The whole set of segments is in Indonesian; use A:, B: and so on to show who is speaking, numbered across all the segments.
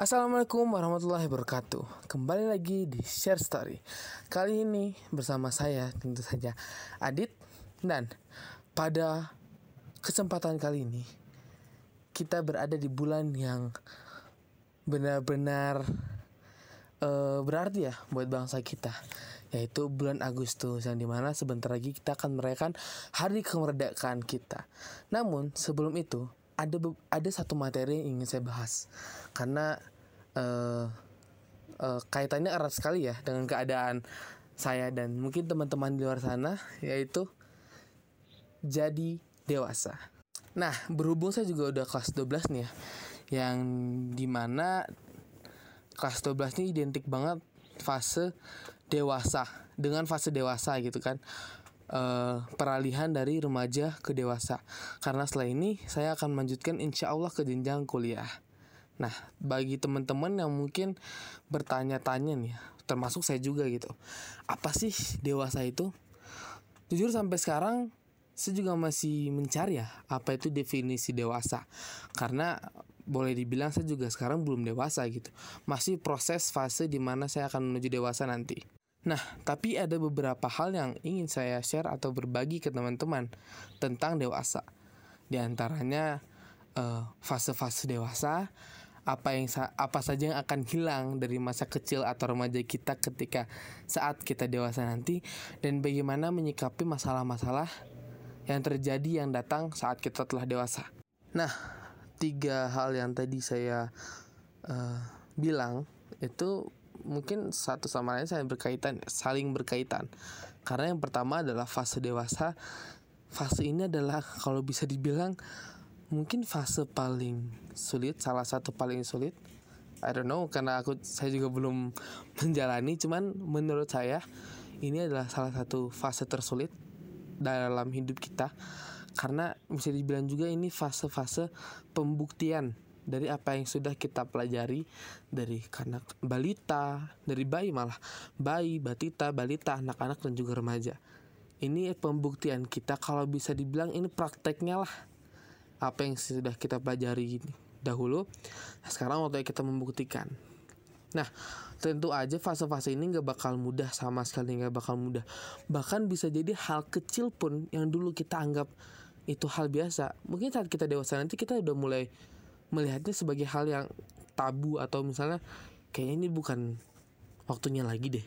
A: Assalamualaikum warahmatullahi wabarakatuh. Kembali lagi di Share Story. Kali ini bersama saya tentu saja Adit. Dan pada kesempatan kali ini Kita berada di bulan yang benar-benar uh, berarti ya buat bangsa kita yaitu bulan Agustus yang di mana sebentar lagi kita akan merayakan hari kemerdekaan kita. Namun sebelum itu ada ada satu materi yang ingin saya bahas karena uh, uh, kaitannya erat sekali ya dengan keadaan saya dan mungkin teman-teman di luar sana yaitu jadi dewasa. Nah, berhubung saya juga udah kelas 12 nih ya. Yang di mana kelas 12 ini identik banget fase dewasa dengan fase dewasa gitu kan. Uh, peralihan dari remaja ke dewasa karena setelah ini saya akan melanjutkan insya Allah ke jenjang kuliah Nah, bagi teman-teman yang mungkin bertanya-tanya nih, termasuk saya juga gitu. Apa sih dewasa itu? Jujur sampai sekarang saya juga masih mencari ya apa itu definisi dewasa. Karena boleh dibilang saya juga sekarang belum dewasa gitu. Masih proses fase di mana saya akan menuju dewasa nanti. Nah, tapi ada beberapa hal yang ingin saya share atau berbagi ke teman-teman tentang dewasa. Di antaranya eh, fase-fase dewasa, apa yang apa saja yang akan hilang dari masa kecil atau remaja kita ketika saat kita dewasa nanti dan bagaimana menyikapi masalah-masalah yang terjadi yang datang saat kita telah dewasa. Nah, tiga hal yang tadi saya uh, bilang itu mungkin satu sama lain saya berkaitan, saling berkaitan. Karena yang pertama adalah fase dewasa. Fase ini adalah kalau bisa dibilang mungkin fase paling sulit salah satu paling sulit I don't know karena aku saya juga belum menjalani cuman menurut saya ini adalah salah satu fase tersulit dalam hidup kita karena bisa dibilang juga ini fase-fase pembuktian dari apa yang sudah kita pelajari dari kanak balita, dari bayi malah, bayi, batita, balita, anak-anak dan juga remaja. Ini pembuktian kita kalau bisa dibilang ini prakteknya lah apa yang sudah kita pelajari dahulu. Nah, sekarang waktunya kita membuktikan. Nah tentu aja fase-fase ini nggak bakal mudah sama sekali nggak bakal mudah. Bahkan bisa jadi hal kecil pun yang dulu kita anggap itu hal biasa. Mungkin saat kita dewasa nanti kita udah mulai melihatnya sebagai hal yang tabu atau misalnya kayaknya ini bukan waktunya lagi deh.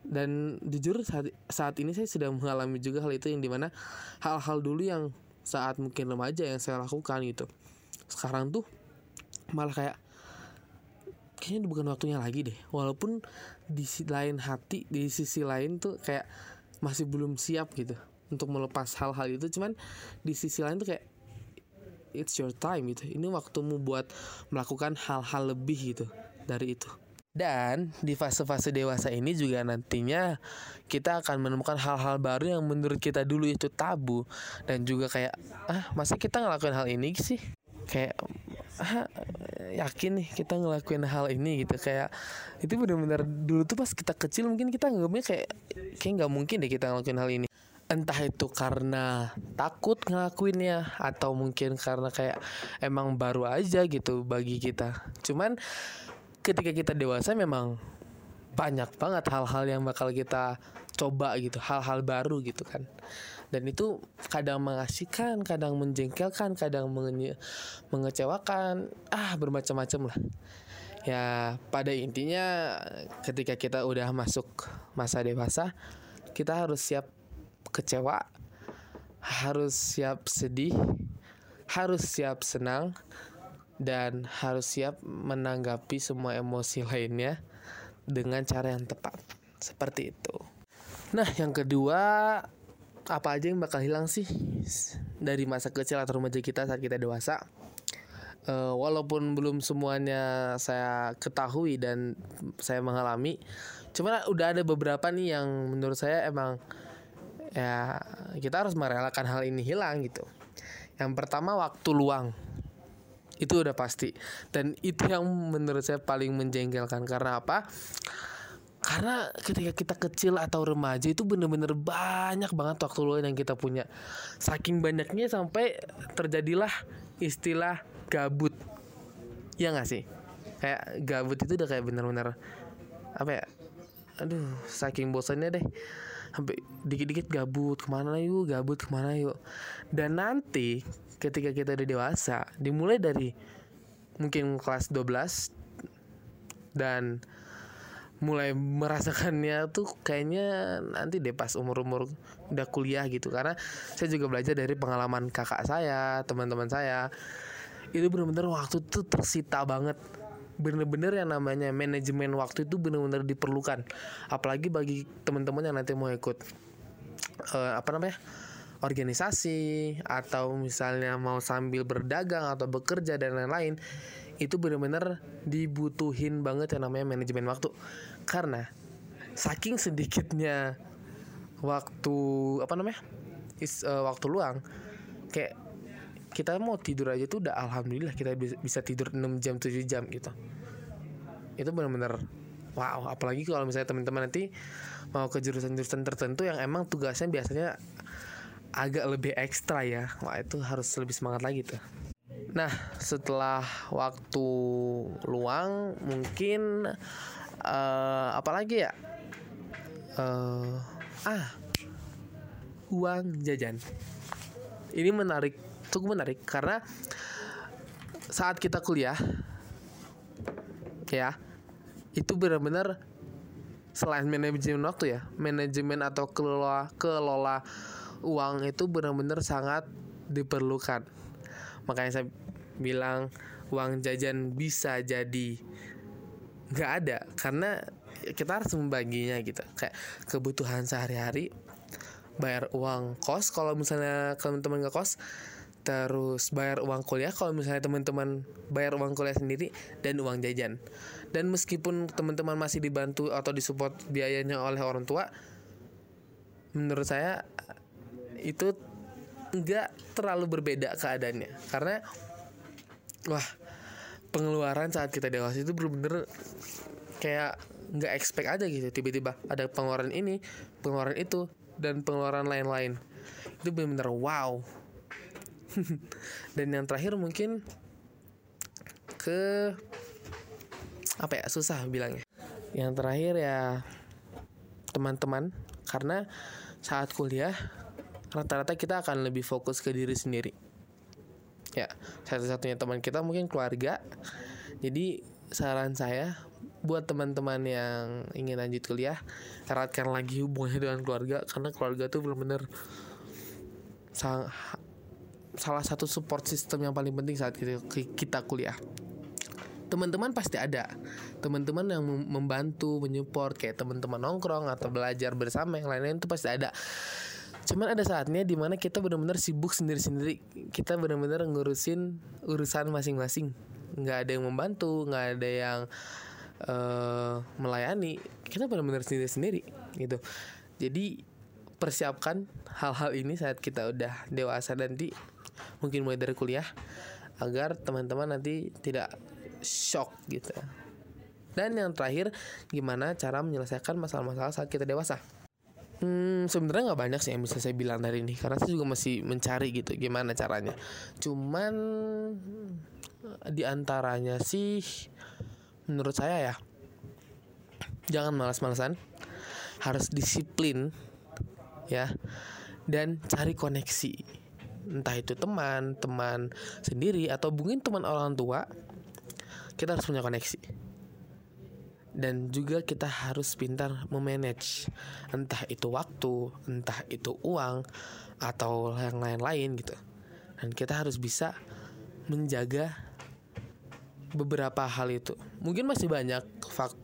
A: Dan jujur saat, saat ini saya sudah mengalami juga hal itu yang di mana hal-hal dulu yang saat mungkin remaja yang saya lakukan gitu. Sekarang tuh malah kayak kayaknya bukan waktunya lagi deh. Walaupun di sisi lain hati di sisi lain tuh kayak masih belum siap gitu untuk melepas hal-hal itu. Cuman di sisi lain tuh kayak it's your time gitu. Ini waktumu buat melakukan hal-hal lebih gitu dari itu. Dan di fase-fase dewasa ini juga nantinya kita akan menemukan hal-hal baru yang menurut kita dulu itu tabu. Dan juga kayak ah masa kita ngelakuin hal ini sih? Kayak ah, yakin nih kita ngelakuin hal ini gitu. Kayak itu benar-benar dulu tuh pas kita kecil mungkin kita nggak kayak kayak nggak mungkin deh kita ngelakuin hal ini entah itu karena takut ngelakuinnya atau mungkin karena kayak emang baru aja gitu bagi kita. Cuman ketika kita dewasa memang banyak banget hal-hal yang bakal kita coba gitu hal-hal baru gitu kan. Dan itu kadang mengasihkan kadang menjengkelkan kadang menge mengecewakan ah bermacam-macam lah. Ya pada intinya ketika kita udah masuk masa dewasa kita harus siap kecewa harus siap sedih harus siap senang dan harus siap menanggapi semua emosi lainnya dengan cara yang tepat. Seperti itu. Nah, yang kedua, apa aja yang bakal hilang sih dari masa kecil atau remaja kita saat kita dewasa? Uh, walaupun belum semuanya saya ketahui dan saya mengalami, cuman udah ada beberapa nih yang menurut saya emang ya kita harus merelakan hal ini hilang gitu. Yang pertama waktu luang. Itu udah pasti. Dan itu yang menurut saya paling menjengkelkan. Karena apa? Karena ketika kita kecil atau remaja itu bener-bener banyak banget waktu luang yang kita punya. Saking banyaknya sampai terjadilah istilah gabut. Ya nggak sih? Kayak gabut itu udah kayak bener-bener apa ya? Aduh saking bosannya deh sampai dikit-dikit gabut ke mana yuk? Gabut ke mana yuk? Dan nanti ketika kita udah dewasa dimulai dari mungkin kelas 12 dan mulai merasakannya tuh kayaknya nanti deh pas umur-umur udah kuliah gitu. Karena saya juga belajar dari pengalaman kakak saya teman-teman saya. Itu bener-bener waktu tuh tersita banget bener-bener yang namanya manajemen waktu itu bener-bener diperlukan. Apalagi bagi teman-teman yang nanti mau ikut uh, apa namanya organisasi atau misalnya mau sambil berdagang atau bekerja dan lain-lain itu bener-bener dibutuhin banget yang namanya manajemen waktu. Karena saking sedikitnya waktu apa namanya is uh, waktu luang kayak kita mau tidur aja tuh udah alhamdulillah kita bisa tidur 6 jam 7 jam gitu itu benar-benar wow. Apalagi kalau misalnya teman-teman nanti mau ke jurusan-jurusan tertentu yang emang tugasnya biasanya agak lebih ekstra ya. Wah itu harus lebih semangat lagi tuh. Nah setelah waktu luang mungkin uh, apalagi ya? Uh, ah uang jajan. Ini menarik cukup menarik karena saat kita kuliah ya itu benar-benar selain manajemen waktu ya manajemen atau kelola kelola uang itu benar-benar sangat diperlukan. Makanya saya bilang uang jajan bisa jadi nggak ada karena kita harus membaginya gitu. Kayak kebutuhan sehari-hari bayar uang kos. Kalau misalnya teman-teman nggak kos terus bayar uang kuliah kalau misalnya teman-teman bayar uang kuliah sendiri dan uang jajan. Dan meskipun teman-teman masih dibantu atau disupport biayanya oleh orang tua menurut saya itu nggak terlalu berbeda keadaannya. Karena wah pengeluaran saat kita dewasa itu bener-bener kayak nggak expect aja gitu. Tiba-tiba ada pengeluaran ini pengeluaran itu dan pengeluaran lain-lain. Itu bener-bener wow dan yang terakhir mungkin ke apa ya susah bilangnya. Yang terakhir ya teman-teman. Karena saat kuliah rata-rata kita akan lebih fokus ke diri sendiri. Ya satu-satunya teman kita mungkin keluarga. Jadi saran saya buat teman-teman yang ingin lanjut kuliah eratkan lagi hubungannya dengan keluarga. Karena keluarga tuh benar-benar salah satu support system yang paling penting saat kita, kuliah. Teman-teman pasti ada. Teman-teman yang membantu menyupport kayak teman-teman nongkrong atau belajar bersama yang lain-lain itu pasti ada. Cuman ada saatnya di mana kita benar-benar sibuk sendiri-sendiri. Kita benar-benar ngurusin urusan masing-masing. Nggak ada yang membantu nggak ada yang uh, melayani. Kita benar-benar sendiri-sendiri gitu. Jadi persiapkan hal-hal ini saat kita udah dewasa nanti mungkin mulai dari kuliah agar teman-teman nanti tidak shock gitu. Dan yang terakhir gimana cara menyelesaikan masalah-masalah saat kita dewasa? Hmm, sebenarnya nggak banyak sih yang bisa saya bilang dari ini karena saya juga masih mencari gitu gimana caranya. Cuman di antaranya sih menurut saya ya jangan malas-malasan, harus disiplin ya. Dan cari koneksi entah itu teman teman sendiri atau mungkin teman orang tua kita harus punya koneksi. Dan juga kita harus pintar memanage. Entah itu waktu entah itu uang atau yang lain-lain gitu. Dan kita harus bisa menjaga beberapa hal itu. Mungkin masih banyak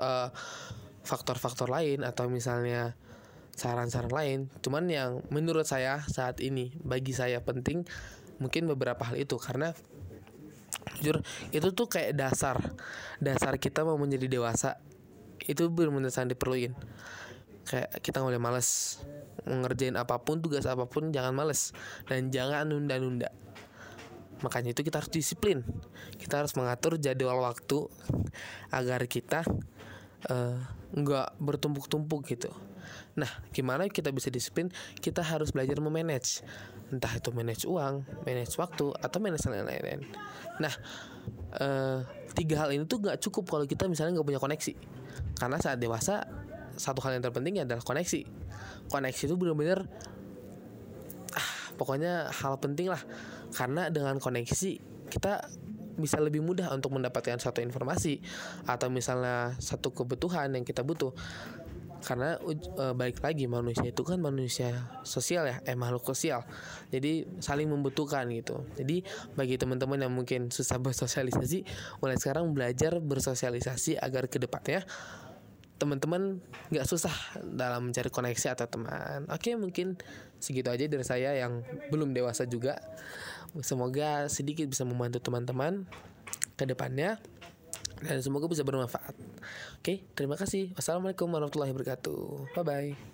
A: eh, faktor-faktor lain atau misalnya saran-saran lain. Cuman yang menurut saya saat ini bagi saya penting mungkin beberapa hal itu. Karena jujur itu tuh kayak dasar dasar kita mau menjadi dewasa itu benar-benar sangat diperluin. Kayak kita nggak boleh males ngerjain apa pun tugas apa pun jangan males. Dan jangan nunda-nunda. Makanya itu kita harus disiplin. Kita harus mengatur jadwal waktu agar kita uh, nggak bertumpuk-tumpuk gitu. Nah, gimana kita bisa disiplin? Kita harus belajar memanage, entah itu manage uang, manage waktu, atau manage lain-lain. Nah, uh, tiga hal ini tuh nggak cukup kalau kita misalnya nggak punya koneksi. Karena saat dewasa, satu hal yang terpenting adalah koneksi. Koneksi itu benar-benar ah, pokoknya hal penting lah. Karena dengan koneksi kita bisa lebih mudah untuk mendapatkan satu informasi atau misalnya satu kebutuhan yang kita butuh karena e, balik lagi manusia itu kan manusia sosial ya eh makhluk sosial. Jadi saling membutuhkan gitu. Jadi bagi teman-teman yang mungkin susah bersosialisasi mulai sekarang belajar bersosialisasi agar ke depannya teman-teman nggak susah dalam mencari koneksi atau teman. Oke mungkin segitu aja dari saya yang belum dewasa juga. Semoga sedikit bisa membantu teman-teman ke depannya dan semoga bisa bermanfaat. Oke, terima kasih. Wassalamualaikum warahmatullahi wabarakatuh. Bye bye.